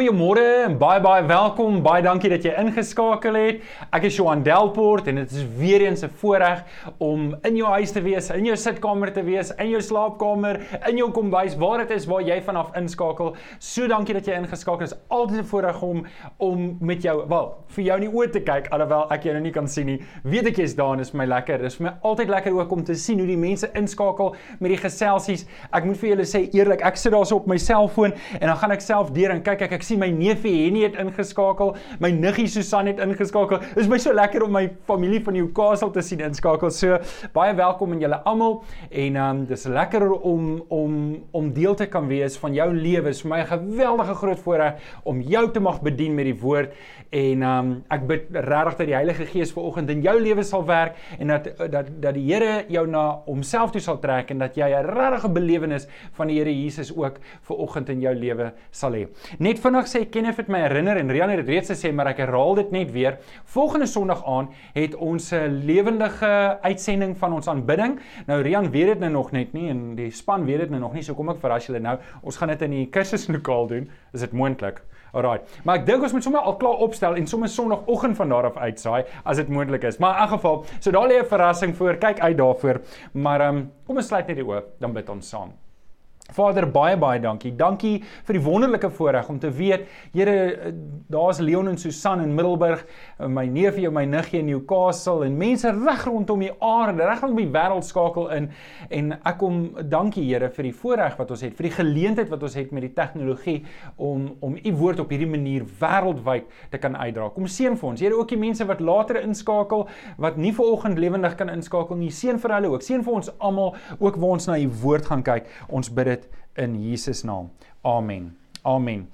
Goeiemôre en baie baie welkom. Baie dankie dat jy ingeskakel het. Ek is Johan Delport en dit is weer eens 'n voorreg om in jou huis te wees, in jou sitkamer te wees, in jou slaapkamer, in jou kombuis, waar dit is waar jy vanaf inskakel. So dankie dat jy ingeskakel is. Altyd 'n voorreg om om met jou, wel, vir jou in die oë te kyk alhoewel ek jou nou nie kan sien nie. Weet ek jy's daar en is my lekker. Dit is vir my altyd lekker ook om te sien hoe die mense inskakel met die geselsies. Ek moet vir julle sê eerlik, ek sit daarso op my selfoon en dan gaan ek self deur en kyk ek ek sien my neefie Henny het ingeskakel, my niggie Susan het ingeskakel. Dit is my so lekker om my familie van Newcastle te sien inskakel. So baie welkom aan julle almal en ehm um, dis lekker om om om deel te kan wees van jou lewe. Vir my 'n geweldige groot voorreg om jou te mag bedien met die woord en ehm um, ek bid regtig dat die Heilige Gees vanoggend in jou lewe sal werk en dat dat dat die Here jou na homself toe sal trek en dat jy 'n regte belewenis van die Here Jesus ook vanoggend in jou lewe sal hê. Net vinnig sê Kenneth het my herinner en Rian het dit reeds gesê, maar ek herhaal dit net weer. Volgende Sondag aan het ons 'n lewendige uitsending van ons aanbidding. Nou Rian weet dit nou nog net nie en die span weet dit nou nog nie, so kom ek verras julle nou. Ons gaan dit in die kursuslokaal doen. Is dit moontlik? Alraai. Maar ek dink ons moet sommer al klaar opstel en sommer Sondagoggend van daar af uitsaai as dit moontlik is. Maar in elk geval, so daar lê 'n verrassing voor. Kyk uit daarvoor. Maar ehm um, kom ons sluit net die oë, dan bid ons saam. Vader baie baie dankie. Dankie vir die wonderlike voorreg om te weet, Here, daar's Leon en Susan in Middelburg, my neefie en my niggie in Newcastle en mense reg rondom die aarde, reg rondom die wêreld skakel in en ek kom dankie Here vir die voorreg wat ons het, vir die geleentheid wat ons het met die tegnologie om om u woord op hierdie manier wêreldwyd te kan uitdra. Kom seën vir ons. Here ook die mense wat later inskakel wat nie ver oggend lewendig kan inskakel nie. Seën vir hulle ook. Seën vir ons almal ook waar ons na u woord gaan kyk. Ons bid dit in Jesus naam. Amen. Amen.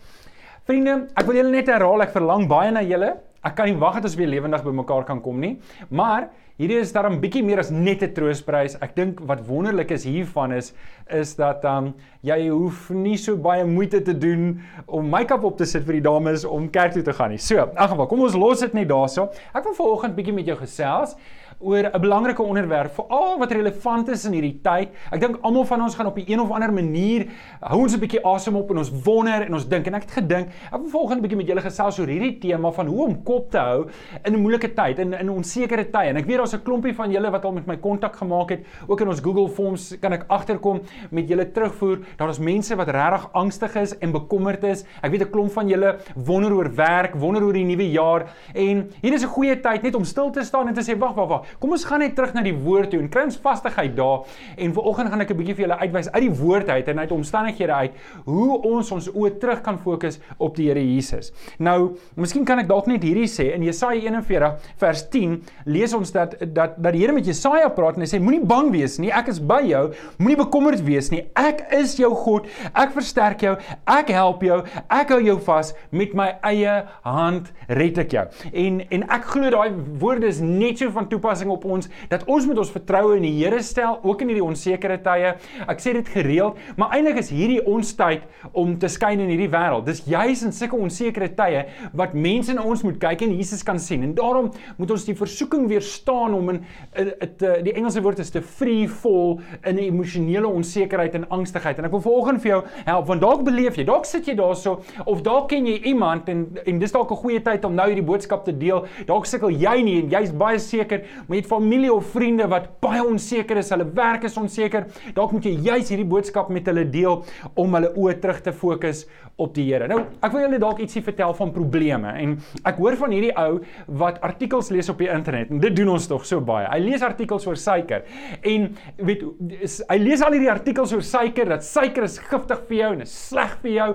Vriende, ek wil julle net herhaal, ek verlang baie na julle. Ek kan nie wag dat ons weer lewendig bymekaar kan kom nie. Maar hierdie is daarom bietjie meer as net 'n troostprys. Ek dink wat wonderlik is hiervan is is dat um jy hoef nie so baie moeite te doen om make-up op te sit vir die dames om kerk toe te gaan nie. So, in elk geval, kom ons los dit net daarso. Ek wil vanoggend bietjie met jou gesels oor 'n belangrike onderwerp veral wat relevant is in hierdie tyd. Ek dink almal van ons gaan op 'n een of ander manier hou ons 'n bietjie asem op en ons wonder en ons dink en ek het gedink ek wil volgende bietjie met julle gesels oor hierdie tema van hoe om kop te hou in 'n moeilike tyd in in onsekere tye. En ek weet daar's 'n klompie van julle wat al met my kontak gemaak het. Ook in ons Google Forms kan ek agterkom met julle terugvoer. Daar is mense wat regtig angstig is en bekommerd is. Ek weet 'n klomp van julle wonder oor werk, wonder oor die nuwe jaar en hier is 'n goeie tyd net om stil te staan en te sê wag wag wag Kom ons gaan net terug na die woord toe en kry ons vastigheid daar. En vanoggend gaan ek 'n bietjie vir julle uitwys uit die woord uit en uit omstandighede uit hoe ons ons oë terug kan fokus op die Here Jesus. Nou, miskien kan ek dalk net hierdie sê in Jesaja 41 vers 10 lees ons dat dat dat die Here met Jesaja praat en hy sê moenie bang wees nie, ek is by jou. Moenie bekommerd wees nie. Ek is jou God. Ek versterk jou. Ek help jou. Ek hou jou vas met my eie hand red ek jou. En en ek glo daai woorde is net so van toepassing toepassing op ons dat ons moet ons vertroue in die Here stel ook in hierdie onsekere tye. Ek sê dit gereeld, maar eintlik is hierdie ons tyd om te skyn in hierdie wêreld. Dis juis in sulke onsekere tye wat mense na ons moet kyk en Jesus kan sien. En daarom moet ons die versoeking weerstaan om in dit die Engelse woord is te free fall in emosionele onsekerheid en angstigheid. En ek wil vanoggend vir jou help want dalk beleef jy, dalk sit jy daarso of dalk ken jy iemand en en dis dalk 'n goeie tyd om nou hierdie boodskap te deel. Dalk sukkel jy nie en jy's baie seker, met familie of vriende wat baie onseker is, hulle werk is onseker, dalk moet jy juis hierdie boodskap met hulle deel om hulle oë terug te fokus op die Here. Nou, ek wil julle dalk ietsie vertel van probleme en ek hoor van hierdie ou wat artikels lees op die internet en dit doen ons tog so baie. Hy lees artikels oor suiker en weet hy lees al hierdie artikels oor suiker dat suiker is giftig vir jou en is sleg vir jou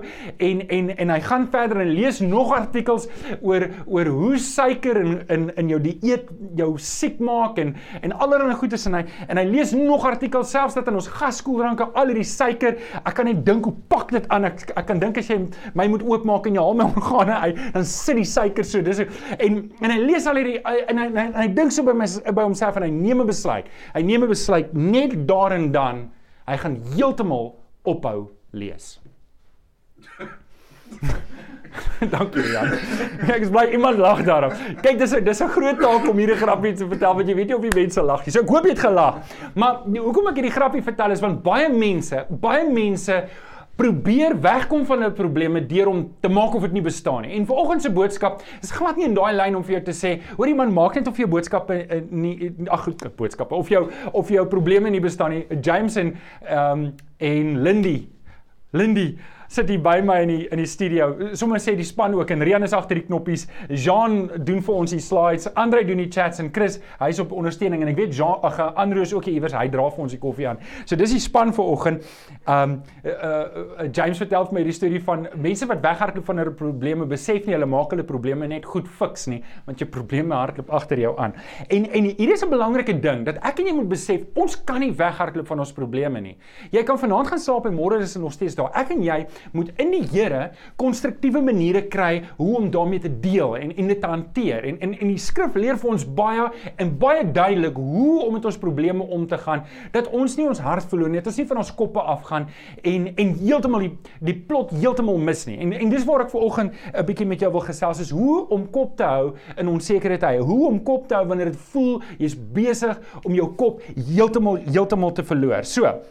en en en hy gaan verder en lees nog artikels oor oor hoe suiker in in in jou dieet jou siek maak en en allerlei goedes en hy en hy lees nog artikels selfs dat in ons gaskoeldranke al hierdie suiker, ek kan net dink hoe pak dit aan. Ek ek kan dink as jy my moet oopmaak en jy haal my organe uit, dan sit die suiker so. Dis en en hy lees al hierdie en hy en hy, hy dink so by my by homself en hy neem 'n besluit. Hy neem 'n besluit net daar en dan hy gaan heeltemal ophou lees. Dankie Jan. Ek is bly iemand lag daarop. Kyk, dis dis 'n groot taak om hierdie grappie te vertel want jy weet nie of die mense lag nie. So ek hoop jy het gelag. Maar hoekom ek hierdie grappie vertel is want baie mense, baie mense probeer wegkom van hulle probleme deur om te maak of dit nie bestaan nie. En vanoggend se boodskap is glad nie in daai lyn om vir jou te sê, hoorie man, maak net of jou boodskappe eh, nie ag boodskappe of jou of jou probleme nie bestaan nie. James en ehm um, en Lindy Lindy sit hier by my in die in die studio. Sommige sê die span ook en Rian is agter die knoppies. Jean doen vir ons die slides. Andre doen die chats en Chris, hy's op ondersteuning en ek weet Jean ag Andre is ook iewers. Hy dra vir ons die koffie aan. So dis die span vir oggend. Um uh, uh, James vertel vir my die storie van mense wat weghardloop van hulle probleme, besef nie hulle maak hulle probleme net goed fiks nie, want jou probleme hardloop agter jou aan. En en hier is 'n belangrike ding dat ek en jy moet besef, ons kan nie weghardloop van ons probleme nie. Jy kan vanaand gaan slaap en môre is dit nog steeds daar. Ek en jy moet in die Here konstruktiewe maniere kry hoe om daarmee te deel en en dit te hanteer. En en en die skrif leer vir ons baie en baie duidelik hoe om met ons probleme om te gaan dat ons nie ons hart verloor nie, dat ons nie van ons koppe afgaan en en heeltemal die die plot heeltemal mis nie. En en dis waar ek ver oggend 'n bietjie met jou wil gesels is hoe om kop te hou in onsekerte tye. Hoe om kop te hou wanneer dit voel jy's besig om jou kop heeltemal heeltemal te verloor. So,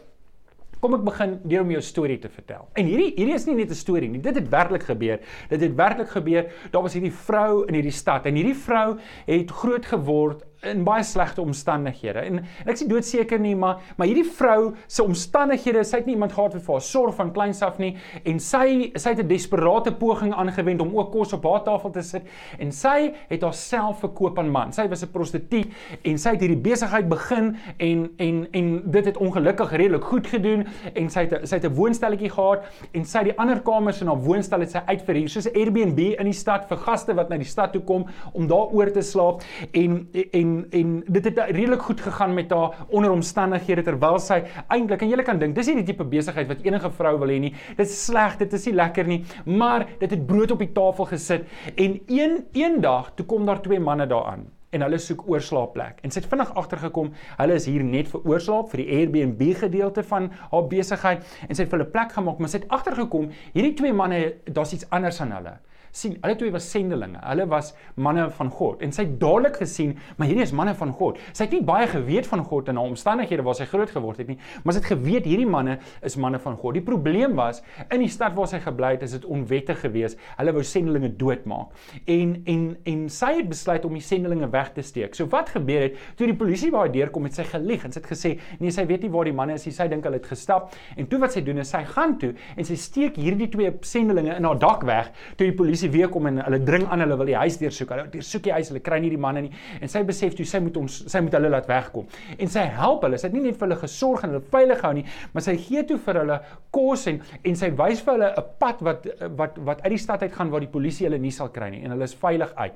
Kom ek begin deur om jou storie te vertel. En hierdie hierdie is nie net 'n storie nie. Dit het werklik gebeur. Dit het werklik gebeur. Daar was hierdie vrou in hierdie stad en hierdie vrou het groot geword in baie slegte omstandighede. En, en ek sê doodseker nie, maar maar hierdie vrou se omstandighede, sy het nie iemand gehad wat vir haar sorg van kleins af nie. En sy sy het 'n desperate poging aangewend om ook kos op haar tafel te sit. En sy het haarself verkoop aan man. Sy was 'n prostituut en sy het hierdie besigheid begin en en en dit het ongelukkig redelik goed gedoen. En sy het sy het 'n woonstelletjie gehad en sy het die ander kamers in haar woonstel het sy uitverhuur. Soos 'n Airbnb in die stad vir gaste wat na die stad toe kom om daar oor te slaap. En en en dit het redelik goed gegaan met haar onder omstandighede terwyl sy eintlik en jy kan dink dis nie die tipe besigheid wat enige vrou wil hê nie. Dit is sleg, dit is nie lekker nie, maar dit het brood op die tafel gesit en een eendag toe kom daar twee manne daaraan en hulle soek oorslaapplek. En sy het vinnig agtergekom, hulle is hier net vir oorslaap vir die Airbnb gedeelte van haar besigheid en sy het vir hulle plek gemaak, maar sy het agtergekom, hierdie twee manne, daar's iets anders aan hulle sien, hulle twee was sendelinge. Hulle was manne van God en sy het dadelik gesien, maar hierdie is manne van God. Sy het nie baie geweet van God in haar omstandighede waar sy groot geword het nie, maar sy het geweet hierdie manne is manne van God. Die probleem was in die stad waar sy gebly het, is dit onwettig geweest. Hulle wou sendelinge doodmaak. En en en sy het besluit om die sendelinge weg te steek. So wat gebeur het toe die polisie by haar deurkom het sy gelieg en sy het gesê nee, sy weet nie waar die manne is nie. Sy dink hulle het gestap. En toe wat sy doen is sy gaan toe en sy steek hierdie twee sendelinge in haar dak weg toe die polisie polisie weer kom en hulle dring aan hulle wil die huis deursoek. Hulle deursoek die huis, hulle kry nie die manne nie. En sy besef toe sy moet ons sy moet hulle laat wegkom. En sy help hulle. Sy het nie net vir hulle gesorg en hulle veilig gehou nie, maar sy gee toe vir hulle kos en en sy wys vir hulle 'n pad wat wat wat uit die stad uit gaan waar die polisie hulle nie sal kry nie en hulle is veilig uit.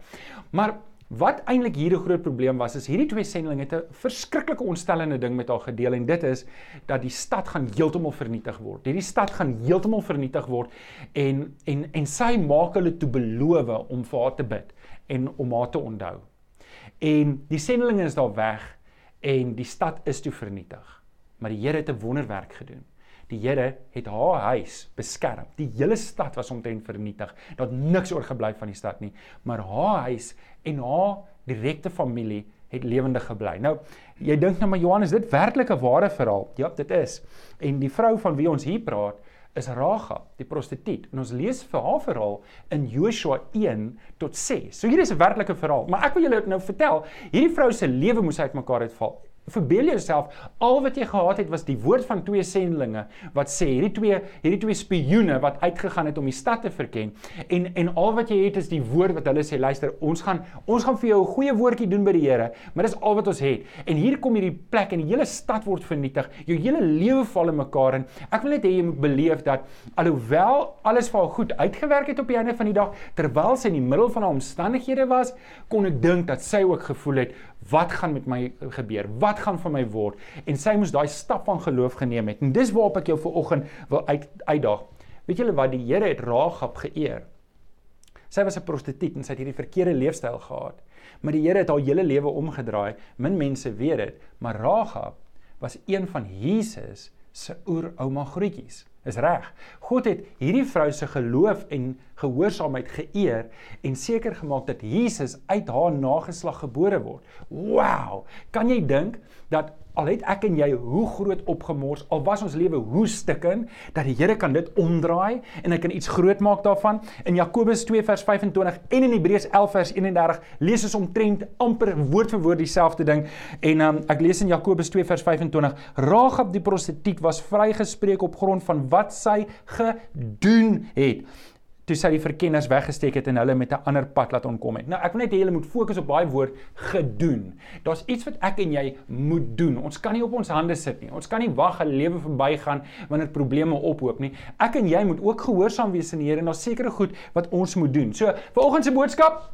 Maar Wat eintlik hier 'n groot probleem was, is hierdie twee sendelinge het 'n verskriklike ontstellende ding met haar gedeel en dit is dat die stad gaan heeltemal vernietig word. Hierdie stad gaan heeltemal vernietig word en en en sy maak hulle toe beloof om vir haar te bid en om haar te onthou. En die sendelinge is daar weg en die stad is toe vernietig. Maar die Here het 'n wonderwerk gedoen. Die Here het haar huis beskerm. Die hele stad was omtrent vernietig. Daar het niks oorgebly van die stad nie, maar haar huis en haar direkte familie het lewendig gebly. Nou, jy dink nou maar Johannes, dit werklik 'n ware verhaal. Ja, dit is. En die vrou van wie ons hier praat, is Rahab, die prostituut. En ons lees vir haar verhaal in Joshua 1 tot 6. So hier is 'n werklike verhaal, maar ek wil julle nou vertel, hierdie vrou se lewe moes uitmekaar uitval. Verbeel jouself, al wat jy gehad het was die woord van twee sendelinge wat sê hierdie twee hierdie twee spioene wat uitgegaan het om die stad te verken en en al wat jy het is die woord wat hulle sê luister ons gaan ons gaan vir jou 'n goeie woordjie doen by die Here maar dis al wat ons het. En hier kom hierdie plek en die hele stad word vernietig jou hele lewe val in mekaar en ek wil net hê jy moet beleef dat alhoewel alles vir haar goed uitgewerk het op die einde van die dag terwyl sy in die middel van haar omstandighede was kon ek dink dat sy ook gevoel het wat gaan met my gebeur? Wat gaan van my word? En sy moes daai stap van geloof geneem het. En dis waarop ek jou vanoggend wil uit, uitdaag. Weet julle wat die Here het Rahab geëer? Sy was 'n prostituut en sy het hierdie verkeerde leefstyl gehad. Maar die Here het haar hele lewe omgedraai. Min mense weet dit, maar Rahab was een van Jesus se oerouma grootjies. Is reg. God het hierdie vrou se geloof en gehoorsaamheid geëer en seker gemaak dat Jesus uit haar nageslag gebore word. Wow! Kan jy dink dat al het ek en jy hoe groot opgemors, al was ons lewe hoe stikken, dat die Here kan dit omdraai en hy kan iets groot maak daarvan. In Jakobus 2 vers 25 en in Hebreërs 11 vers 31 lees ons omtrent amper woord vir woord dieselfde ding. En um, ek lees in Jakobus 2 vers 25: Rahab die prostituut was vrygespreek op grond van wat sy gedoen het toe sy die verkenners weggesteek het en hulle met 'n ander pad laat onkom het. Nou ek wil net hê julle moet fokus op daai woord gedoen. Daar's iets wat ek en jy moet doen. Ons kan nie op ons hande sit nie. Ons kan nie wag 'n lewe verbygaan wanneer probleme ophoop nie. Ek en jy moet ook gehoorsaam wees aan die Here en daar's sekere goed wat ons moet doen. So, vanoggend se boodskap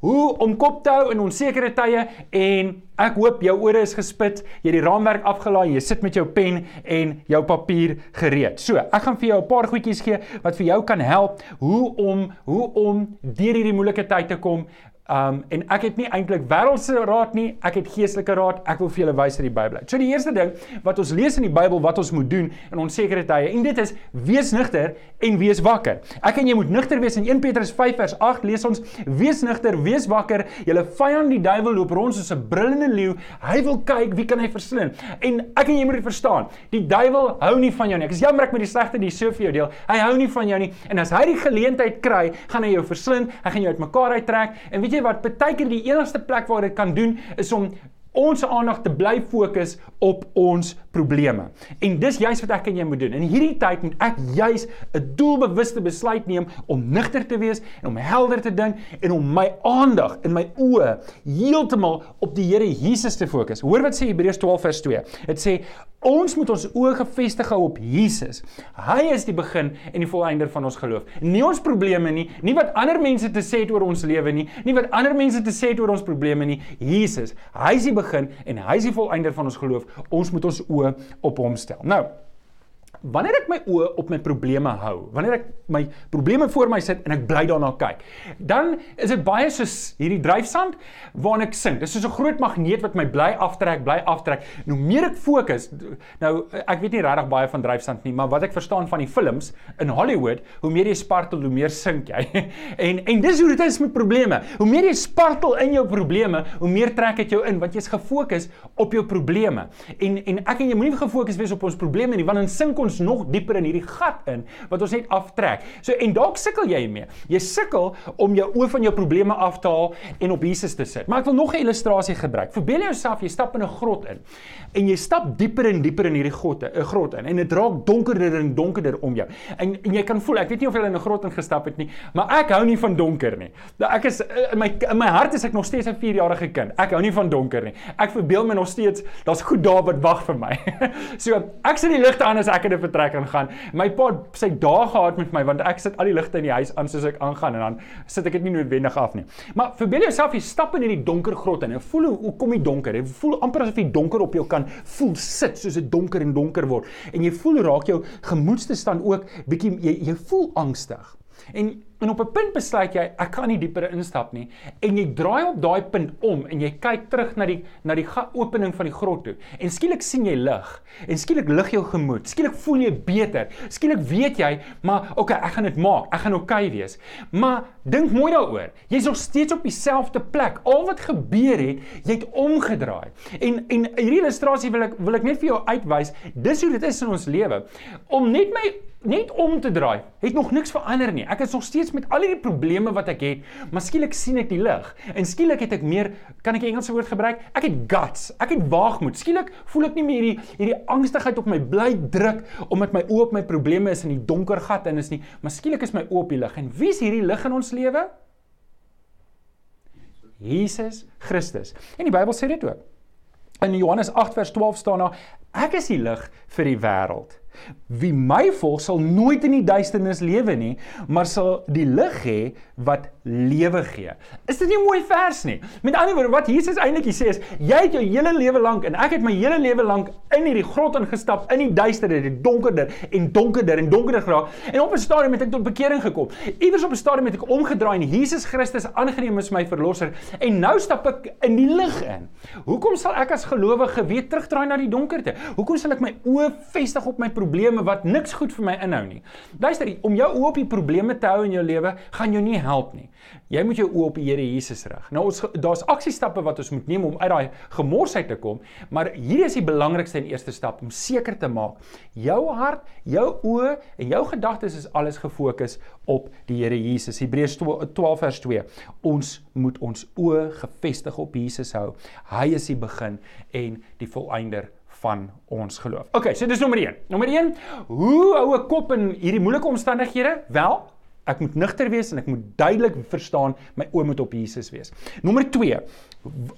Hoe om kop te hou in onsekere tye en ek hoop jou ore is gespit, jy het die raamwerk afgelaai, jy sit met jou pen en jou papier gereed. So, ek gaan vir jou 'n paar goedjies gee wat vir jou kan help hoe om hoe om deur hierdie moeilike tyd te kom. Um en ek het nie eintlik wêreldse raad nie, ek het geestelike raad. Ek wil vir julle wys uit die Bybel. So die eerste ding wat ons lees in die Bybel wat ons moet doen in onsekere tye en dit is wees nugter en wees wakker. Ek en jy moet nugter wees in 1 Petrus 5 vers 8 lees ons wees nugter, wees wakker. Julle vyand die duiwel loop rond soos 'n brullende leeu. Hy wil kyk wie kan hy verslind. En ek en jy moet dit verstaan. Die duiwel hou nie van jou nie. Ek is jammer ek met die slegte die so vir jou deel. Hy hou nie van jou nie en as hy die geleentheid kry, gaan hy jou verslind. Hy gaan jou uitmekaar uittrek. En weet jy wat baie keer die enigste plek waar dit kan doen is om ons aandag te bly fokus op ons probleme. En dis juist wat ek en jy moet doen. In hierdie tyd moet ek juist 'n doelbewuste besluit neem om nigter te wees en om helder te dink en om my aandag en my oë heeltemal op die Here Jesus te fokus. Hoor wat sê Hebreërs 12 vers 2. Dit sê Ons moet ons oë gefestig hou op Jesus. Hy is die begin en die volëinder van ons geloof. Nie ons probleme nie, nie wat ander mense te sê het oor ons lewe nie, nie wat ander mense te sê het oor ons probleme nie. Jesus, hy is die begin en hy is die volëinder van ons geloof. Ons moet ons oë op hom stel. Nou, Wanneer ek my oë op my probleme hou, wanneer ek my probleme voor my sit en ek bly daarna kyk, dan is dit baie soos hierdie dryfsand waarna ek sink. Dit is soos 'n groot magneet wat my bly aftrek, bly aftrek. Nou meer ek fokus, nou ek weet nie regtig baie van dryfsand nie, maar wat ek verstaan van die films in Hollywood, hoe meer jy spartel, hoe meer sink jy. en en dis hoe dit is met probleme. Hoe meer jy spartel in jou probleme, hoe meer trek dit jou in want jy's gefokus op jou probleme. En en ek en jy moenie gefokus wees op ons probleme nie, want dan sink ons ons nog dieper in hierdie gat in wat ons net aftrek. So en dalk sukkel jy mee. Jy sukkel om jou oë van jou probleme af te haal en op Jesus te sit. Maar ek wil nog 'n illustrasie gebruik. Verbeel jouself jy stap in 'n grot in en jy stap dieper en dieper in hierdie grotte, 'n grot in en dit raak donkerder en donkerder om jou. En, en jy kan voel, ek weet nie of jy in 'n grot ingestap het nie, maar ek hou nie van donker nie. Nou ek is in my in my hart is ek nog steeds 'n 4-jarige kind. Ek hou nie van donker nie. Ek verbeel my nog steeds daar's goed daar wat wag vir my. so ek sit die ligte aan as ek in 'n vertrek ingaan. My pa sy dae gehad met my want ek sit al die ligte in die huis aan soos ek aangaan en dan sit ek dit nie noodwendig af nie. Maar verbeel jouself jy stap in hierdie donker grot en jy voel hoe, hoe kom die donker? Jy voel amper asof die donker op jou kan voel sit soos dit donker en donker word. En jy voel raak jou gemoedstoestand ook bietjie jy, jy voel angstig. En En op 'n punt besluit jy ek kan nie dieper instap nie. En jy draai op daai punt om en jy kyk terug na die na die opening van die grot toe. En skielik sien jy lig. En skielik lig jou gemoed. Skielik voel jy beter. Skielik weet jy maar okay ek gaan dit maak. Ek gaan okay wees. Maar dink mooi daaroor. Jy's nog steeds op dieselfde plek. Al wat gebeur het jy het omgedraai. En en hierdie illustrasie wil ek wil ek net vir jou uitwys. Dis hoe dit is in ons lewe. Om net my net om te draai het nog niks verander nie ek is nog steeds met al hierdie probleme wat ek het, maar skielik sien ek die lig. En skielik het ek meer, kan ek 'n Engelse woord gebruik? Ek het guts. Ek het waagmoed. Skielik voel ek nie meer hierdie hierdie angstigheid op my bly druk omdat my oë op my probleme is in die donker gat en is nie, maar skielik is my oë op die lig. En wie is hierdie lig in ons lewe? Jesus Christus. En die Bybel sê dit ook. In Johannes 8 vers 12 staan daar: Ek is die lig vir die wêreld. Wie my volg sal nooit in die duisternis lewe nie, maar sal die lig hê wat lewe gee. Is dit nie 'n mooi vers nie? Met ander woorde, wat Jesus eintlik sê is, jy het jou hele lewe lank en ek het my hele lewe lank in hierdie grot ingestap, in die duisternis, die donkerder en donkerder en donkerder geraak en op 'n stadium het ek tot bekering gekom. Iewers op 'n stadium het ek omgedraai en Jesus Christus aangeneem as my verlosser en nou stap ek in die lig in. Hoekom sal ek as gelowige weer terugdraai na die donkerte? Hoekom sal ek my oë vestig op my probleme wat niks goed vir my inhou nie. Luister, om jou oë op die probleme te hou in jou lewe gaan jou nie help nie. Jy moet jou oë op die Here Jesus rig. Nou ons daar's aksiestappe wat ons moet neem om uit daai gemors uit te kom, maar hier is die belangrikste en eerste stap om seker te maak jou hart, jou oë en jou gedagtes is alles gefokus op die Here Jesus. Hebreërs 12 vers 2. Ons moet ons oë gefestig op Jesus hou. Hy is die begin en die volëinder van ons geloof. OK, so dis nommer 1. Nommer 1, hoe hou 'n kop in hierdie moeilike omstandighede? Wel, Ek moet nugter wees en ek moet duidelik verstaan my oë moet op Jesus wees. Nommer 2.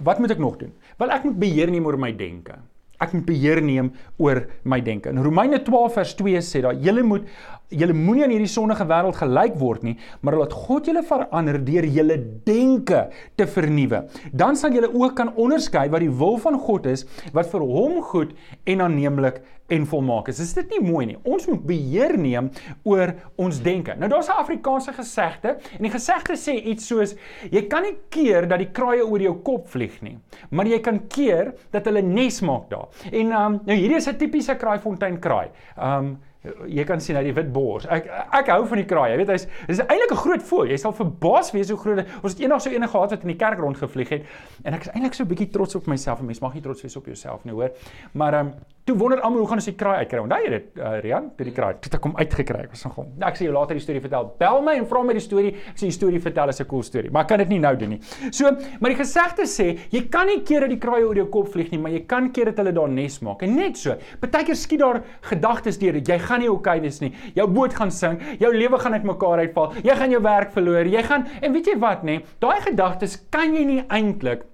Wat moet ek nog doen? Wel ek moet beheer neem oor my denke. Ek moet beheer neem oor my denke. In Romeine 12 vers 2 sê daar: "Julle moet julle moenie aan hierdie sondige wêreld gelyk word nie, maar laat God julle verander deur julle denke te vernuwe. Dan sal julle ook kan onderskei wat die wil van God is, wat vir hom goed en aanneemlik en volmaak is. Is dit nie mooi nie? Ons moet beheer neem oor ons denke. Nou daar's 'n Afrikaanse gesegde en die gesegde sê iets soos jy kan nie keer dat die kraaie oor jou kop vlieg nie, maar jy kan keer dat hulle nes maak daar. En um, nou hierdie is 'n tipiese kraaifontein kraai. Um jy kan sien hy die wit bors. Ek ek hou van die kraai. Jy weet hy's dis eintlik 'n groot voël. Jy sal verbaas wees hoe groot ons het eendag so eendag gehad wat in die kerk rondgevlieg het. En ek is eintlik so 'n bietjie trots op myself. Mens mag nie trots wees op jouself nie, hoor. Maar ehm um, toe wonder almal hoe gaan ons die kraai uitkry? Onthou jy dit, uh, Rian? Toe die kraai, het ek hom uitgekry. Ek was nog hom. Ek sê jou later die storie vertel. Bel my en vra my die storie. Ek sê die storie vertel is 'n cool storie, maar ek kan dit nie nou doen nie. So, maar die gesegde sê, jy kan nie keer dat die kraai oor jou kop vlieg nie, maar jy kan keer dat hulle daar nes maak. En net so. Partykeer skiet daar gedagtes deur dat jy gaan nie oukei okay wees nie. Jou boot gaan sink, jou lewe gaan uitmekaar uitval. Jy gaan jou werk verloor. Jy gaan en weet jy wat nê? Daai gedagtes kan jy nie eintlik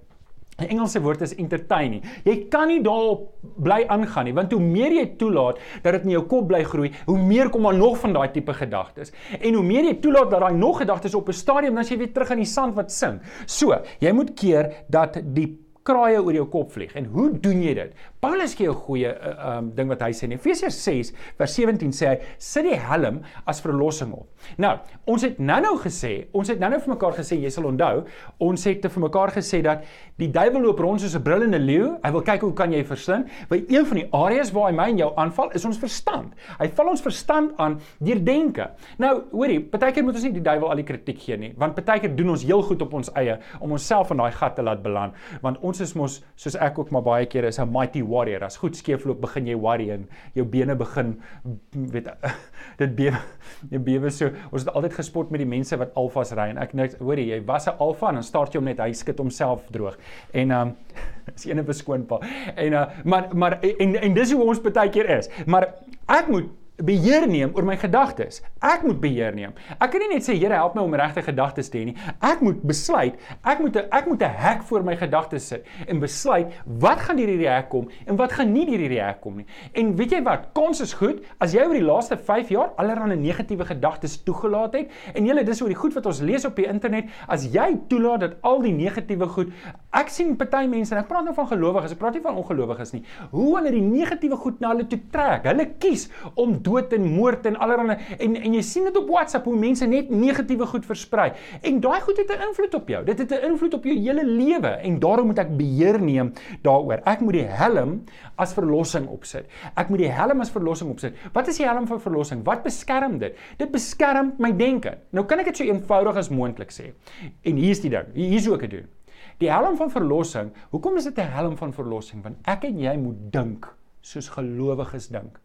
Die Engelse woord is entertain nie. Jy kan nie daarop bly aangaan nie, want hoe meer jy toelaat dat dit in jou kop bly groei, hoe meer kom maar nog van daai tipe gedagtes. En hoe meer jy toelaat dat daai nog gedagtes op 'n stadium dan as jy weer terug in die sand wat sink. So, jy moet keer dat die kraaie oor jou kop vlieg. En hoe doen jy dit? Paulus gee 'n goeie uh, um ding wat hy sê in Efesiërs 6 vers 17 sê hy sit die helm as verlossing op. Nou, ons het nou-nou gesê, ons het nou-nou vir mekaar gesê, jy sal onthou, ons het te vir mekaar gesê dat die duiwel loop rond soos 'n brullende leeu. Hy wil kyk hoe kan jy verslind. By een van die areas waar hy my en jou aanval, is ons verstand. Hy val ons verstand aan deur denke. Nou, hoorie, partykeer moet ons nie die duiwel al die kritiek gee nie, want partykeer doen ons heel goed op ons eie om onsself in daai gat te laat beland, want ons is mos soos ek ook maar baie kere is 'n mighty warrior. As goed skeefloop begin jy worry en jou bene begin weet dit bewe jy bewe so. Ons het altyd gespot met die mense wat alfas ry en ek net hoorie jy was 'n alfa en dan start jy hom net hy skit homself droog. En um is ene beskoonpa. En uh maar maar en en dis hoe ons baie keer is. Maar ek moet beheer neem oor my gedagtes. Ek moet beheer neem. Ek kan nie net sê Here help my om regte gedagtes te hê nie. Ek moet besluit, ek moet ek moet 'n hek voor my gedagtes sit en besluit wat gaan deur hierdie hek kom en wat gaan nie deur hierdie hek kom nie. En weet jy wat? Kons is goed as jy oor die laaste 5 jaar allerlei negatiewe gedagtes toegelaat het en julle dis oor die goed wat ons lees op die internet, as jy toelaat dat al die negatiewe goed, ek sien party mense en ek praat nou van gelowiges, ek praat nie van ongelowiges nie, hoe hulle die negatiewe goed na hulle toe trek. Hulle kies om dood en moord en allerlei en en jy sien dit op WhatsApp hoe mense net negatiewe goed versprei. En daai goed het 'n invloed op jou. Dit het 'n invloed op jou hele lewe en daarom moet ek beheer neem daaroor. Ek moet die helm as verlossing opsit. Ek moet die helm as verlossing opsit. Wat is die helm van verlossing? Wat beskerm dit? Dit beskerm my denke. Nou kan ek dit so eenvoudig as moontlik sê. En hier's die ding. Hier's hoe ek dit doen. Die helm van verlossing. Hoekom is dit 'n helm van verlossing? Want ek en jy moet dink soos gelowiges dink.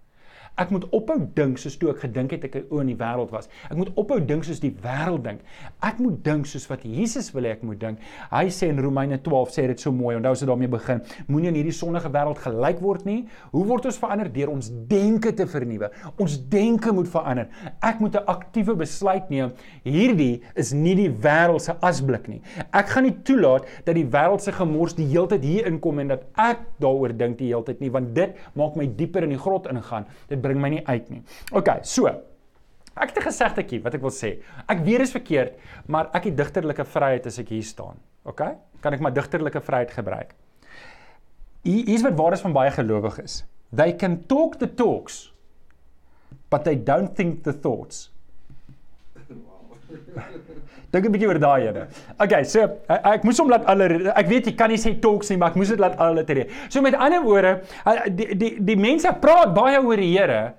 Ek moet ophou dink soos toe ek gedink het ek oor in die wêreld was. Ek moet ophou dink soos die wêreld dink. Ek moet dink soos wat Jesus wil hê ek moet dink. Hy sê in Romeine 12 sê dit so mooi. Onthou as dit daarmee begin. Moenie in hierdie sondige wêreld gelyk word nie. Hoe word ons verander deur ons denke te vernuwe? Ons denke moet verander. Ek moet 'n aktiewe besluit neem. Hierdie is nie die wêreld se asblik nie. Ek gaan nie toelaat dat die wêreld se gemors die heeltyd hier inkom en dat ek daaroor dink die heeltyd nie, want dit maak my dieper in die grot ingaan. Dit bring my nie uit nie. OK, so. Ek het 'n gesegdetjie wat ek wil sê. Ek weet dit is verkeerd, maar ek het digterlike vryheid as ek hier staan. OK? Kan ek my digterlike vryheid gebruik? Hier is wat waar is van baie gelowiges. They can talk the talks but they don't think the thoughts. Dink 'n bietjie oor daai ene. Okay, so ek, ek moes hom laat alle ek weet jy kan nie sê talks nie, maar ek moes dit laat alle te reë. So met ander woorde, die die die mense praat baie oor die Here,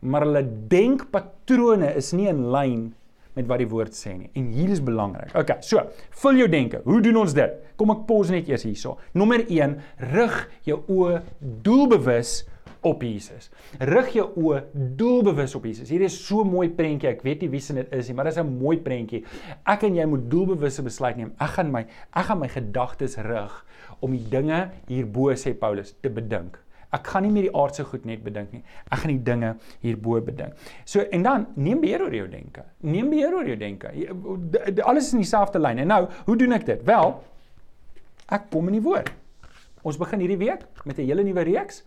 maar hulle denkpatrone is nie in lyn met wat die woord sê nie. En hier is belangrik. OK, so, vul jou denke. Hoe doen ons dit? Kom ek pos net eers hierso. Nommer 1, rig jou oë doelbewus op Jesus. Rig jou oë doelbewus op Jesus. Hier is so mooi prentjie. Ek weet nie wie se dit is nie, maar dit is 'n mooi prentjie. Ek en jy moet doelbewusse besluit neem. Ek gaan my ek gaan my gedagtes rig om die dinge hierbo sê Paulus te bedink. Ek gaan nie meer die aardse goed net bedink nie. Ek gaan die dinge hierbo bedink. So en dan neem beheer oor jou denke. Neem beheer oor jou denke. Alles is in dieselfde lyn. En nou, hoe doen ek dit? Wel, ek kom in die woord. Ons begin hierdie week met 'n hele nuwe reeks.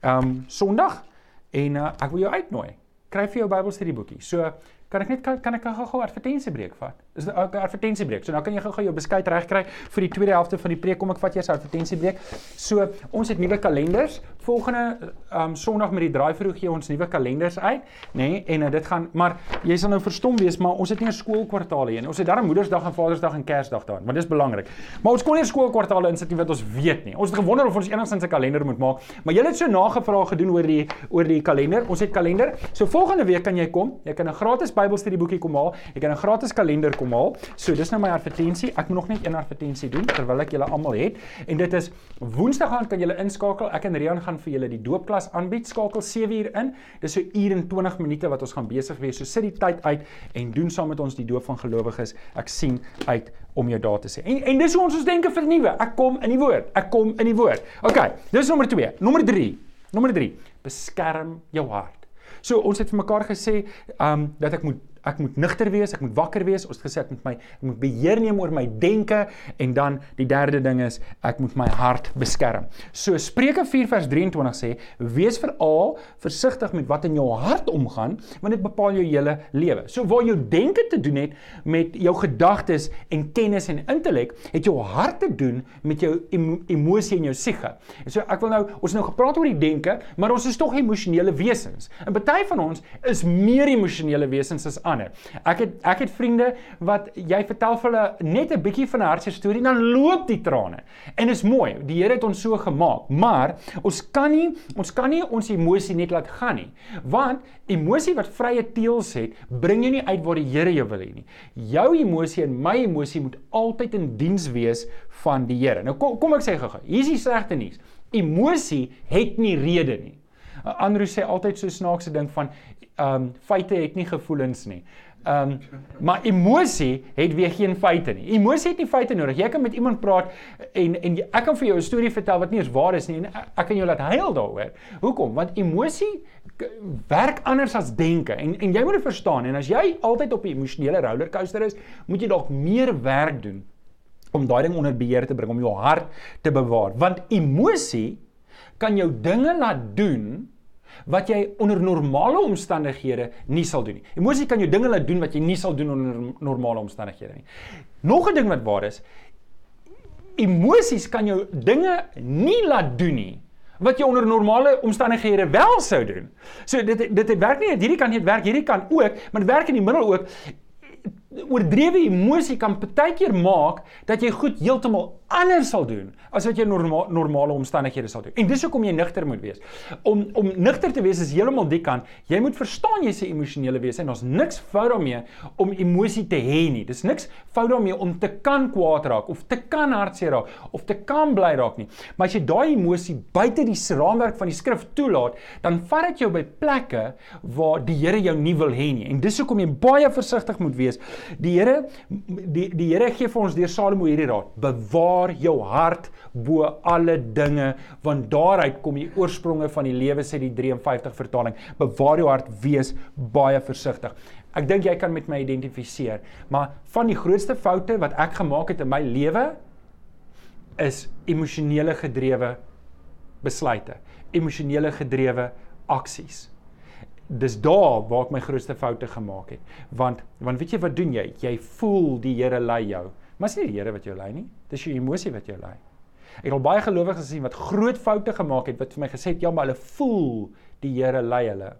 Um, Sondag en uh, ek wil jou uitnooi. Kry vir jou Bybelstudieboekie. So kan ek net kan, kan ek gou-gou advertensiebreek vat? Is 'n advertensiebreek. So nou kan jy gou-gou jou beskuit regkry vir die tweede helfte van die preek. Kom ek vat eers advertensiebreek. So ons het nuwe kalenders. Volgende um Sondag met die draai vroeg gee ons nuwe kalenders uit, nê? Nee, en uh, dit gaan maar jy sal nou verstom wees, maar ons het nie 'n skoolkwartaal hier nie. Ons het darm Moedersdag en Vadersdag en Kersdag daar, want dis belangrik. Maar ons kon nie skoolkwartaale insit nie wat ons weet nie. Ons het gewonder of ons enigsins 'n kalender moet maak. Maar jy het so nagevraag gedoen oor die oor die kalender. Ons het kalender. So volgende week kan jy kom. Jy kan 'n gratis Bybelstudieboekie kom haal. Jy kan 'n gratis kalender kom haal. So dis nou my advertensie. Ek moet nog net een advertensie doen terwyl ek julle almal het. En dit is Woensdag gaan kan julle inskakel. Ek en Rian gaan vir julle die doopklas aanbied. Skakel 7 uur in. Dis so uur en 20 minute wat ons gaan besig wees. So sit die tyd uit en doen saam met ons die doop van gelowiges. Ek sien uit om jou daar te sê. En en dis hoe ons ons denke vernuwe. Ek kom in die woord. Ek kom in die woord. OK, dis nommer 2. Nommer 3. Nommer 3. Beskerm jou hart. So ons het vir mekaar gesê, um, dat ek moet ek moet nugter wees, ek moet wakker wees. Ons het gesê ek moet my ek moet beheer neem oor my denke en dan die derde ding is ek moet my hart beskerm. So Spreuke 4 vers 23 sê: "Wees veral versigtig met wat in jou hart omgaan, want dit bepaal jou hele lewe." So waar jou denke te doen het met jou gedagtes en kennis en intellek, het jou hart te doen met jou emo emosie en jou siege. So ek wil nou ons nou gepraat oor die denke, maar ons is tog emosionele wesens. En baie van ons is meer emosionele wesens as ander. Ek het ek het vriende wat jy vertel vir hulle net 'n bietjie van 'n hartseer storie dan loop die trane. En dit is mooi. Die Here het ons so gemaak, maar ons kan nie ons kan nie ons emosie net laat gaan nie. Want emosie wat vrye teels het, bring jou nie uit waar die Here jou wil hê nie. Jou emosie en my emosie moet altyd in diens wees van die Here. Nou kom kom ek sê gou-gou. Hier is die slegte nuus. Emosie het nie rede nie. Andrew sê altyd so snaakse ding van ehm um, feite het nie gevoelens nie. Ehm um, maar emosie het weer geen feite nie. Emosie het nie feite nodig. Jy kan met iemand praat en en ek kan vir jou 'n storie vertel wat nie eens waar is nie en ek kan jou laat huil daaroor. Hoekom? Want emosie werk anders as denke. En en jy moet dit verstaan en as jy altyd op 'n emosionele rollercoaster is, moet jy dalk meer werk doen om daai ding onder beheer te bring om jou hart te bewaar. Want emosie kan jou dinge laat doen wat jy onder normale omstandighede nie sal doen nie. Emosie kan jou dinge laat doen wat jy nie sal doen onder normale omstandighede nie. Nog 'n ding wat waar is, emosies kan jou dinge nie laat doen nie wat jy onder normale omstandighede wel sou doen. So dit dit het werk nie, hierdie kan nie werk, hierdie kan ook, maar dit werk in die middel ook. Oordrewe emosie kan partykeer maak dat jy goed heeltemal anders sal doen as wat jy norma normale omstandighede sal doen. En dis hoekom jy nugter moet wees. Om om nugter te wees is heeltemal die kant. Jy moet verstaan jy's 'n emosionele wese en ons niks fout daarmee om emosie te hê nie. Dis niks fout daarmee om te kan kwaad raak of te kan hartseer raak of te kan bly raak nie. Maar as jy daai emosie buite die raamwerk van die skrif toelaat, dan vat dit jou by plekke waar die Here jou nie wil hê nie. En dis hoekom jy baie versigtig moet wees. Die Here die die Here gee vir ons deur Salomo hierdie raad: Bewaar jou hart bo alle dinge want daaruit kom die oorspronge van die lewe sê die 53 vertaling. Bewaar jou hart wees baie versigtig. Ek dink jy kan met my identifiseer maar van die grootste foute wat ek gemaak het in my lewe is emosionele gedrewe besluite emosionele gedrewe aksies dis daar waar ek my grootste foute gemaak het want want weet jy wat doen jy jy voel die Here lei jou Maar dis nie die Here wat jou lei nie. Dis jou emosie wat jou lei. Ek het al baie gelowiges gesien wat groot foute gemaak het wat vir my gesê het ja, maar hulle voel die Here lei hulle.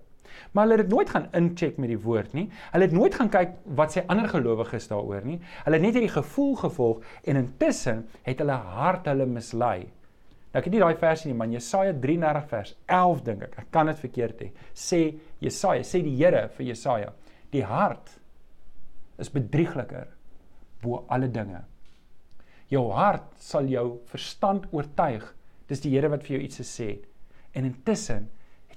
Maar hulle het nooit gaan incheck met die woord nie. Hulle het nooit gaan kyk wat sê ander gelowiges daaroor nie. Hulle het net hierdie gevoel gevolg en intussen het hulle hart hulle mislei. Nou ek het nie daai versie nie, maar Jesaja 33 vers 11 dink ek. Ek kan dit verkeerd hê. Sê Jesaja, sê die Here vir Jesaja, die hart is bedriegliker bo alle dinge. Jou hart sal jou verstand oortuig. Dis die Here wat vir jou iets het. En intussen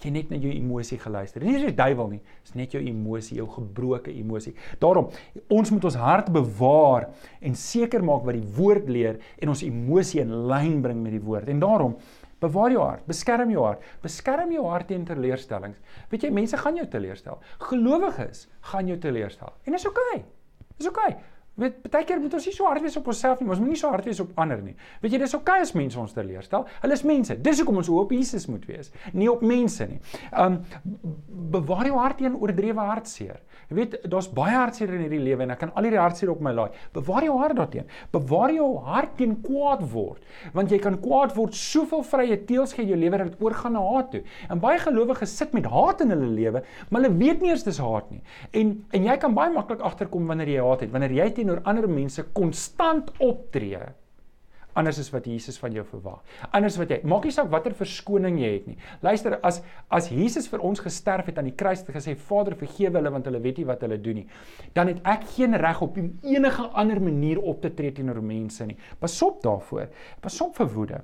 jy net na jou emosie geluister. Nie is die duiwel nie, dis net jou emosie, jou gebroke emosie. Daarom, ons moet ons hart bewaar en seker maak wat die woord leer en ons emosie in lyn bring met die woord. En daarom Bewaar jou hart, beskerm jou hart, beskerm jou hart teen teleurstellings. Weet jy, mense gaan jou teleurstel. Gelowiges gaan jou teleurstel. En dis oukei. Okay. Dis oukei. Okay. Weet, baie keer moet ons nie so hard wees op onsself nie, ons moet nie so hard wees op ander nie. Weet jy, dis oukei okay as mense ons teleurstel. Hulle is mense. Dis hoekom ons op Jesus moet wees, nie op mense nie. Um bewaar jou hart teen oordrewe hartseer. Jy weet, daar's baie hartseer in hierdie lewe en ek kan al hierdie hartseer op my laai. Bewaar jou hart daarteen. Bewaar jou hart teen kwaad word, want jy kan kwaad word soveel vrye teels gee jou lewe dat dit oorgaan na haat toe. En baie gelowiges sit met haat in hulle lewe, maar hulle weet nie eers dis haat nie. En en jy kan baie maklik agterkom wanneer jy haat het, wanneer jy teenoor ander mense konstant optree anders as wat Jesus van jou verwag. Anders wat jy maak nie saak watter verskoning jy het nie. Luister, as as Jesus vir ons gesterf het aan die kruis en gesê Vader vergewe hulle want hulle weet nie wat hulle doen nie, dan het ek geen reg op enige ander manier op te tree teenoor mense nie. Pas op daarvoor. Pas op vir woede.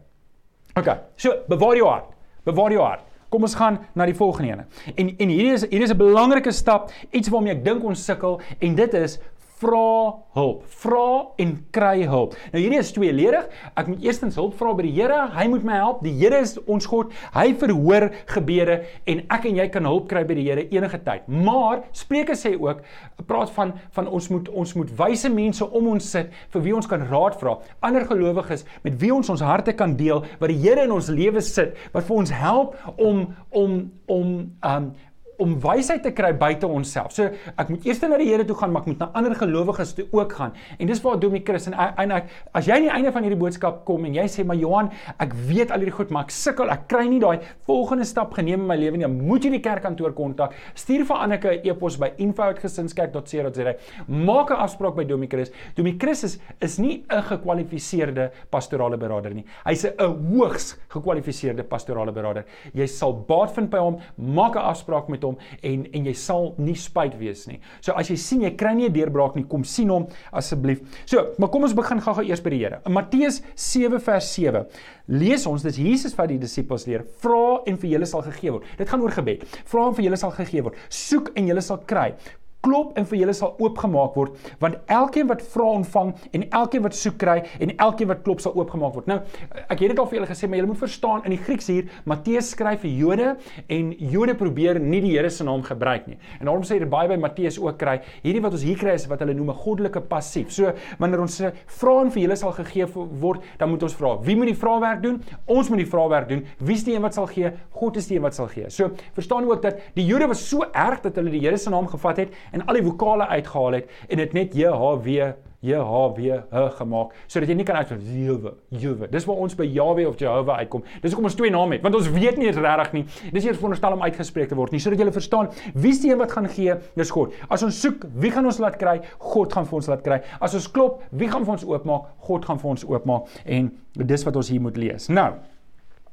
OK, so bewaar jou hart. Bewaar jou hart. Kom ons gaan na die volgende ene. En en hierdie is hierdie is 'n belangrike stap, iets waarmee ek dink ons sukkel en dit is vra hulp. Vra en kry hulp. Nou hierdie is tweeledig. Ek moet eerstens hulp vra by die Here. Hy moet my help. Die Here is ons God. Hy verhoor gebede en ek en jy kan hulp kry by die Here enige tyd. Maar Spreuke sê ook praat van van ons moet ons moet wyse mense om ons sit vir wie ons kan raad vra. Ander gelowiges met wie ons ons harte kan deel wat die Here in ons lewe sit wat vir ons help om om om um om wysheid te kry buite onsself. So ek moet eers na die Here toe gaan, maar ek moet na ander gelowiges toe ook gaan. En dis waar Domie Chris en en ek as jy aan die einde van hierdie boodskap kom en jy sê maar Johan, ek weet al hierdie goed, maar ek sukkel, ek kry nie daai volgende stap geneem in my lewe nie. Dan moet jy die kerkkantoor kontak. Stuur vir Anneke 'n e-pos by info@gesinskerk.co.za. Maak 'n afspraak by Domie Chris. Domie Chris is is nie 'n gekwalifiseerde pastorale beraader nie. Hy's 'n hoogs gekwalifiseerde pastorale beraader. Jy sal baat vind by hom. Maak 'n afspraak met hom hom en en jy sal nie spyt wees nie. So as jy sien jy kry nie 'n deurbraak nie, kom sien hom asseblief. So, maar kom ons begin gou-gou eers by die Here. In Matteus 7 vers 7 lees ons dis Jesus wat die disippels leer: "Vra en vir julle sal gegee word." Dit gaan oor gebed. Vra en vir julle sal gegee word. Soek en julle sal kry klop en vir julle sal oopgemaak word want elkeen wat vra ontvang en elkeen wat soek kry en elkeen wat klop sal oopgemaak word. Nou ek het dit al vir julle gesê maar julle moet verstaan in die Grieks hier Matteus skryf vir Jode en Jode probeer nie die Here se naam gebruik nie. En daarom sê dit baie by Matteus ook kry hierdie wat ons hier kry is wat hulle noem 'n goddelike passief. So wanneer ons vra en vir julle sal gegee word, dan moet ons vra wie moet die vraewerk doen? Ons moet die vraewerk doen. Wie is die een wat sal gee? God is die een wat sal gee. So verstaan ook dat die Jode was so erg dat hulle die Here se naam gevat het en al die vokale uitgehaal het en dit net JHW JHWH gemaak sodat jy nie kan uitspreek Jewe Jewe. Dis waar ons by Jahwe of Jehovah uitkom. Dis hoekom ons twee name het want ons weet nie eens regtig nie. Dis eers veronderstel om uitgespreek te word nie sodat jy verstaan wie die een wat gaan gee? Dis God. As ons soek, wie gaan ons laat kry? God gaan vir ons laat kry. As ons klop, wie gaan vir ons oopmaak? God gaan vir ons oopmaak en dis wat ons hier moet lees. Nou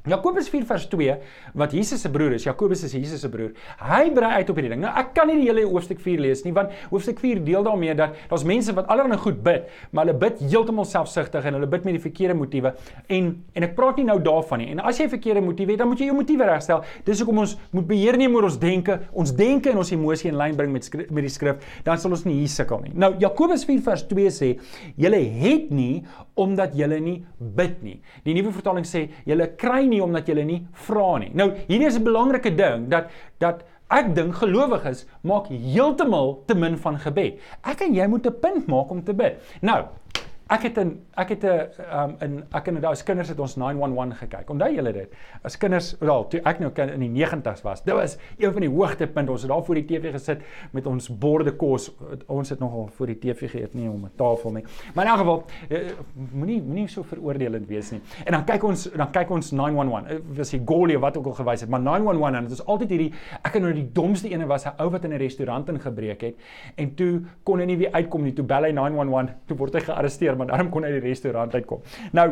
Jakobus 4 vers 2 wat Jesus se broer is. Jakobus is Jesus se broer. Hy brei uit op hierdie ding. Nou ek kan nie die hele hoofstuk 4 lees nie want hoofstuk 4 deel daarmee dat daar's mense wat allerlei goed bid, maar hulle bid heeltemal selfsugtig en hulle bid met die verkeerde motiewe. En en ek praat nie nou daarvan nie. En as jy verkeerde motiewe het, dan moet jy jou motiewe regstel. Dis hoekom ons moet beheer neem oor ons denke, ons denke en ons emosie in lyn bring met skrif, met die skrif, dan sal ons nie hier sukkel nie. Nou Jakobus 4 vers 2 sê: "Julle het nie omdat julle nie bid nie." Die nuwe vertaling sê: "Julle kry nie omdat jy nie vra nie. Nou, hierdie is 'n belangrike ding dat dat ek dink gelowiges maak heeltemal te min van gebed. Ek en jy moet 'n punt maak om te bid. Nou, Ek het in ek het 'n um, in ek en daai kinders het ons 911 gekyk. Onthou julle dit? As kinders, wel, toe ek nou in die 90's was, dit was een van die hoogtepunte. Ons het daar voor die TV gesit met ons borde kos. Ons het nogal voor die TV geëet nie om 'n tafel nie. Maar in elk geval, uh, moenie moenie so veroordelend wees nie. En dan kyk ons dan kyk ons 911. Uh, was die Goliath wat ook al gewys het, maar 911 en dit is altyd hierdie ek en nou die domste ene was 'n ou wat in 'n restaurant ingebreek het en toe kon hy nie weer uitkom nie. Toe bel hy 911, toe word hy gearresteer maar daarom kon hy die restaurant uitkom. Nou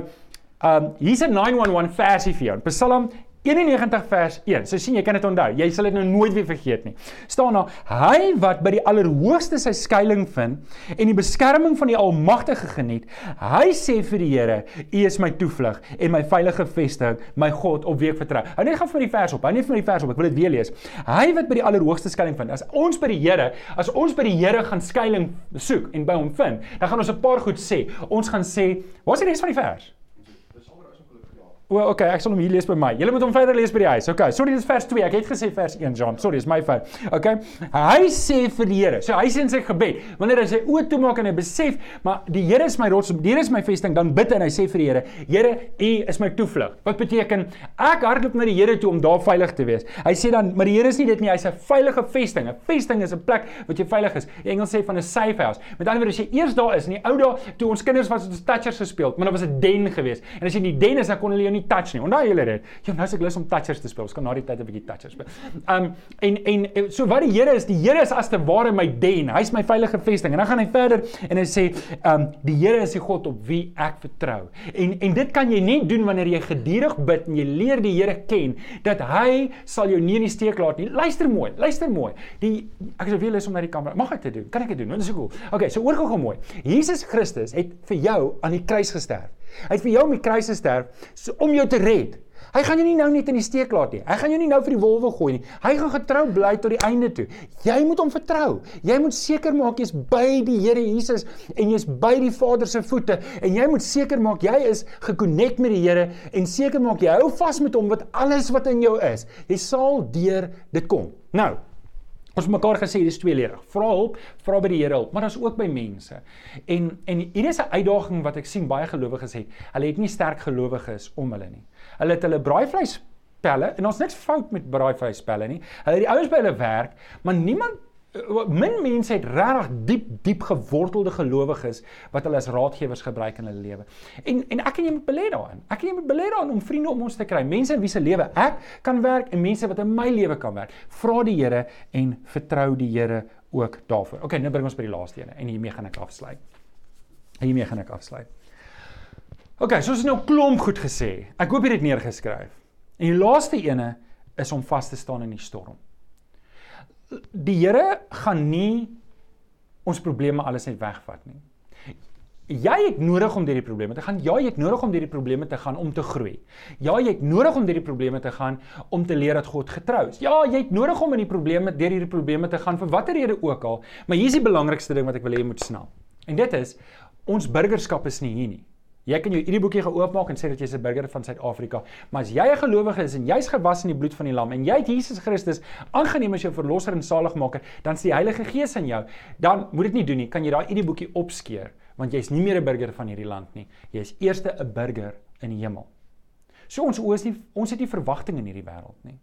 Um hier's 'n 911 versie vir jou. Psalm 91 vers 1. So sien jy kan dit onthou. Jy sal dit nou nooit weer vergeet nie. staan daar: Hy wat by die Allerhoogste sy skuilings vind en die beskerming van die Almagtige geniet, hy sê vir die Here: U is my toevlug en my veilige vesting, my God op wie ek vertrou. Hou net gou vir die vers op. Hou net vir die vers op. Ek wil dit weer lees. Hy wat by die Allerhoogste skuilings vind. As ons by die Here, as ons by die Here gaan skuilings soek en by hom vind, dan gaan ons 'n paar goed sê. Ons gaan sê, wat is die res van die vers? O, well, okay, ek sal hom hier lees by my. Julle moet hom verder lees by die huis. Okay, sorry, dit is vers 2. Ek het gesê vers 1, John. Sorry, dis my fout. Okay. Hy sê vir die Here. So hy sê in sy gebed, wanneer hy sy oë toemaak en hy besef, maar die Here is my rots, die Here is my vesting, dan bid hy en hy sê vir die Here, Here, U is my toevlug. Wat beteken ek hardloop na die Here toe om daar veilig te wees. Hy sê dan, maar die Here is nie dit nie, hy's 'n veilige vesting. 'n Vesting is 'n plek wat jy veilig is. Die Engels sê van 'n safe house. Met ander woorde, as jy eers daar is in die ou dae toe ons kinders was, het ons touchers gespeel, maar daar was 'n den geweest. En as jy in die den is, dan kon hulle jou nie touch nie. Onthou julle dit? Ja, nou as ek lus om touchers te speel, ons kan na die tyd 'n bietjie touchers speel. Um en en so wat die Here is, die Here is as te ware my den. Hy's my veilige vesting. En dan gaan hy verder en hy sê, um die Here is die God op wie ek vertrou. En en dit kan jy net doen wanneer jy gedurig bid en jy leer die Here ken dat hy sal jou nie in die steek laat nie. Luister mooi, luister mooi. Die ek sou weer lus om na die kamera. Mag ek dit doen? Kan ek dit doen? Dit is so cool. Okay, so oor gou mooi. Jesus Christus het vir jou aan die kruis gesterf. Hy het vir jou om die kruis gesterf so, om jou te red. Hy gaan jou nie nou net in die steek laat nie. Hy gaan jou nie nou vir die wolwe gooi nie. Hy gaan getrou bly tot die einde toe. Jy moet hom vertrou. Jy moet seker maak jy's by die Here Jesus en jy's by die Vader se voete en jy moet seker maak jy is gekonnek met die Here en seker maak jy hou vas met hom wat alles wat in jou is. Jy sal deur dit kom. Nou, Ons mekaar gesê dis tweeledig. Vra hulp, vra by die Here hulp, maar daar's ook by mense. En en hier is 'n uitdaging wat ek sien baie gelowiges het. Hulle het nie sterk gelowiges om hulle nie. Hulle het hulle braaivleis pelle en ons niks fout met braaivleis pelle nie. Hulle het die ouens by hulle werk, maar niemand min mense het regtig diep diep gewortelde gelowiges wat hulle as raadgewers gebruik in hulle lewe. En en ek en jy moet belê daarin. Ek en jy moet belê daarin om vriende om ons te kry, mense in wie se lewe ek kan werk en mense wat in my lewe kan werk. Vra die Here en vertrou die Here ook daarvoor. Okay, nou bring ons by die laaste ene en hiermee gaan ek afsluit. Hiermee gaan ek afsluit. OK, so ons het nou klomp goed gesê. Ek hoop jy het dit neergeskryf. En die laaste ene is om vas te staan in die storm. Die Here gaan nie ons probleme alles net wegvat nie. Jy het nodig om deur die probleme te gaan. Ja, jy het nodig om deur die probleme te gaan om te groei. Ja, jy het nodig om deur die probleme te gaan om te leer dat God getrou is. Ja, jy het nodig om in die probleme deur hierdie probleme te gaan vir watter rede ook al. Maar hier is die belangrikste ding wat ek wil hê jy moet snap. En dit is ons burgerskap is nie hier nie. Jy kan jou hierdie boekie geoopmaak en sê dat jy's 'n burger van Suid-Afrika, maar as jy 'n gelowige is en jy's gewas in die bloed van die lam en jy het Jesus Christus aangeneem as jou verlosser en saligmaker, dan sê die Heilige Gees in jou, dan moet dit nie doen nie, kan jy daai hierdie boekie opskeer, want jy's nie meer 'n burger van hierdie land nie. Jy's eerste 'n burger in die hemel. So ons oë is nie ons het nie verwagtinge in hierdie wêreld nie.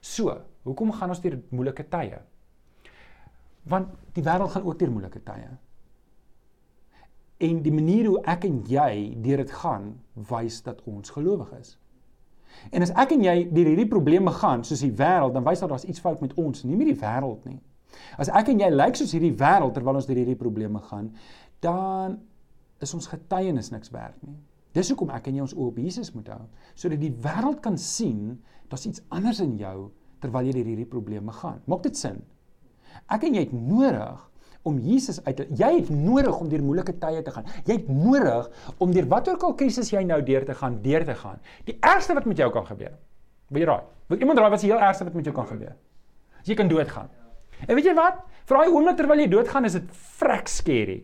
So, hoekom gaan ons deur moeilike tye? Want die wêreld gaan ook deur moeilike tye en die manier hoe ek en jy deur dit gaan wys dat ons gelowig is. En as ek en jy deur hierdie probleme gaan soos die wêreld, dan wys dat daar's iets fout met ons, nie met die wêreld nie. As ek en jy lyk soos hierdie wêreld terwyl ons deur hierdie probleme gaan, dan is ons getuienis niks werd nie. Dis hoekom ek en jy ons oë op Jesus moet hou, sodat die wêreld kan sien daar's iets anders in jou terwyl jy deur hierdie probleme gaan. Maak dit sin? Ek en jy het nodig om Jesus uit te jy het nodig om deur moeilike tye te gaan. Jy het nodig om deur watter ook al krisis jy nou deur te gaan, deur te gaan. Die ergste wat met jou kan gebeur. Wil jy raai? Wil iemand raai wat is die heel ergste wat met jou kan gebeur? As jy kan doodgaan. En weet jy wat? Vir daai oomblik terwyl jy doodgaan is dit vrek scary.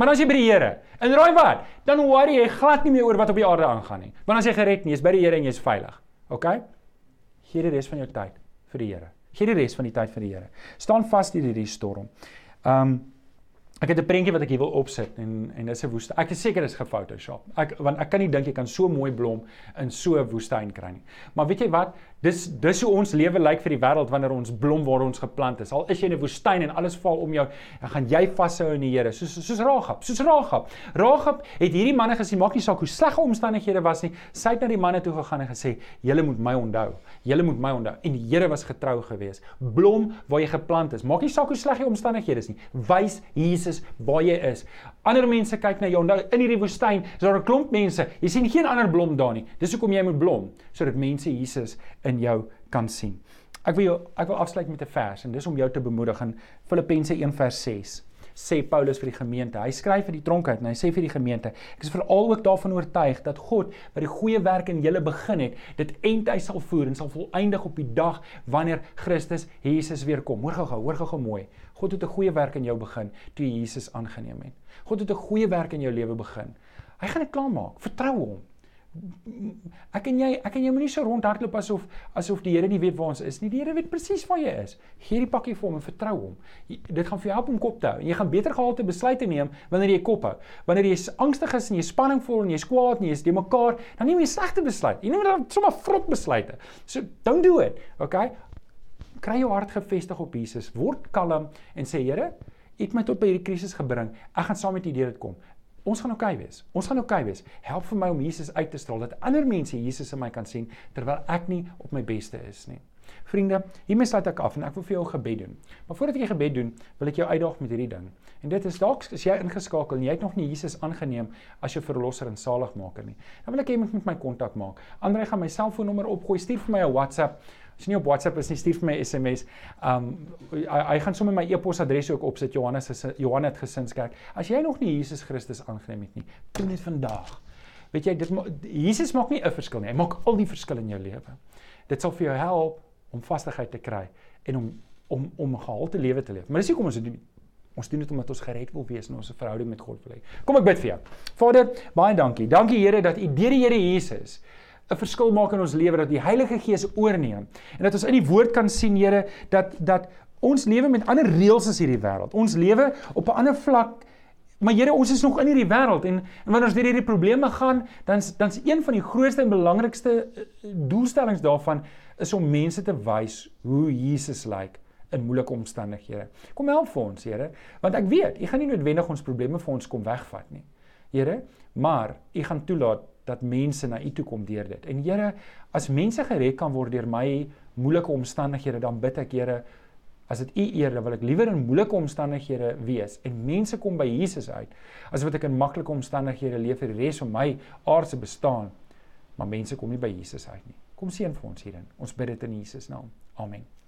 Maar as jy by die Here, en raai wat? Dan worry jy glad nie meer oor wat op die aarde aangaan nie. Want as jy gered nie, jy's by die Here en jy's veilig. OK? Gee die res van jou tyd vir die Here. Gee die res van die tyd vir die Here. Staan vas deur hierdie storm. Ehm um, ek het 'n prentjie wat ek hier wil opsit en en dis 'n woestyn. Ek is seker dis gefotoshop. Ek want ek kan nie dink jy kan so mooi blom in so 'n woestyn kry nie. Maar weet jy wat? Dis dis hoe ons lewe lyk vir die wêreld wanneer ons blom waar ons geplant is. Al is jy in 'n woestyn en alles val om jou, dan gaan jy vashou in die Here. Soos soos Ragab, soos Ragab. Ragab het hierdie manne gesien, maak nie saak hoe sleg die omstandighede was nie. Sy het na die manne toe gegaan en gesê: "Julle moet my onthou. Julle moet my onthou." En die Here was getrou geweest. Blom waar jy geplant is. Maak nie saak hoe sleg die omstandighede is nie. Wys Jesus Jesus waar jy is. Ander mense kyk na jou. Nou in hierdie woestyn is daar 'n klomp mense. Jy sien geen ander blom daar nie. Dis hoekom jy moet blom sodat mense Jesus in jou kan sien. Ek wil jou ek wil afsluit met 'n vers en dis om jou te bemoedig in Filippense 1:6 sê Paulus vir die gemeente. Hy skryf vir die tronk uit en hy sê vir die gemeente: Ek is veral ook daarvan oortuig dat God wat die goeie werk in julle begin het, dit end hy sal voer en sal volëindig op die dag wanneer Christus Jesus weer kom. Hoor gou-gou, hoor gou-gou mooi. God het 'n goeie werk in jou begin toe jy Jesus aangeneem het. God het 'n goeie werk in jou lewe begin. Hy gaan dit klaarmaak. Vertrou hom. Ek en jy, ek en jy moenie so rondhardloop asof asof die Here nie weet waar ons is nie. Die Here weet presies waar jy is. Gee die pakkie vir hom en vertrou hom. Dit gaan vir jou help om kop te hou. En jy gaan beter gehalte besluite neem wanneer jy kop hou. Wanneer jy angstig is en jy spanning voel en jy skwaad en jy is de mekaar, dan neem jy slegte besluite. Jy neem dan sommer vrot besluite. So don't do it. Okay? Kry jou hart gefestig op Jesus. Word kalm en sê Here, U het my tot by hierdie krisis gebring. Ek gaan saam met U deur dit kom. Ons gaan oukei okay wees. Ons gaan oukei okay wees. Help vir my om Jesus uit te straal dat ander mense Jesus in my kan sien terwyl ek nie op my beste is nie. Vriende, hiermee sluit ek af en ek wil vir jou 'n gebed doen. Maar voordat ek die gebed doen, wil ek jou uitdaag met hierdie ding. En dit is dalk as jy ingeskakel en jy het nog nie Jesus aangeneem as jou verlosser en saligmaker nie. Dan wil ek hê jy moet met my kontak maak. Andre gaan my selfoonnommer opgooi. Stuur vir my 'n WhatsApp As jy nie op WhatsApp is nie, stuur vir my SMS. Um hy, gaan sommer my e-posadres ook opsit Johannes is Johannes Gesinskerk. As jy nog nie Jesus Christus aangeneem het nie, doen dit vandag. Weet jy, dit Jesus maak nie 'n verskil nie. Hy maak al die verskil in jou lewe. Dit sal vir jou help om vastigheid te kry en om om om gehalte lewe te leef. Maar dis nie kom ons doen Ons doen dit omdat ons gered wil wees en ons 'n verhouding met God wil hê. Kom ek bid vir jou. Vader, baie dankie. Dankie Here dat U deur die Here Jesus 'n verskil maak in ons lewe dat die Heilige Gees oorneem en dat ons in die woord kan sien Here dat dat ons lewe met ander reëls as hierdie wêreld. Ons lewe op 'n ander vlak. Maar Here, ons is nog in hierdie wêreld en en wanneer ons deur hierdie probleme gaan, dan dan's een van die grootste en belangrikste eh, doelstellings daarvan is om mense te wys hoe Jesus lyk in moeilike omstandighede. Kom help vir ons, Here, want ek weet, U gaan nie noodwendig ons probleme vir ons kom wegvat nie. Here, maar U gaan toelaat dat mense na U toe kom deur dit. En Here, as mense gered kan word deur my moeilike omstandighede, dan bid ek Here, as dit U eer, dan wil ek liewer in moeilike omstandighede wees en mense kom by Jesus uit, as wat ek in maklike omstandighede leef vir die res van my aardse bestaan, maar mense kom nie by Jesus uit nie. Kom seën vir ons hierin. Ons bid dit in Jesus naam. Amen.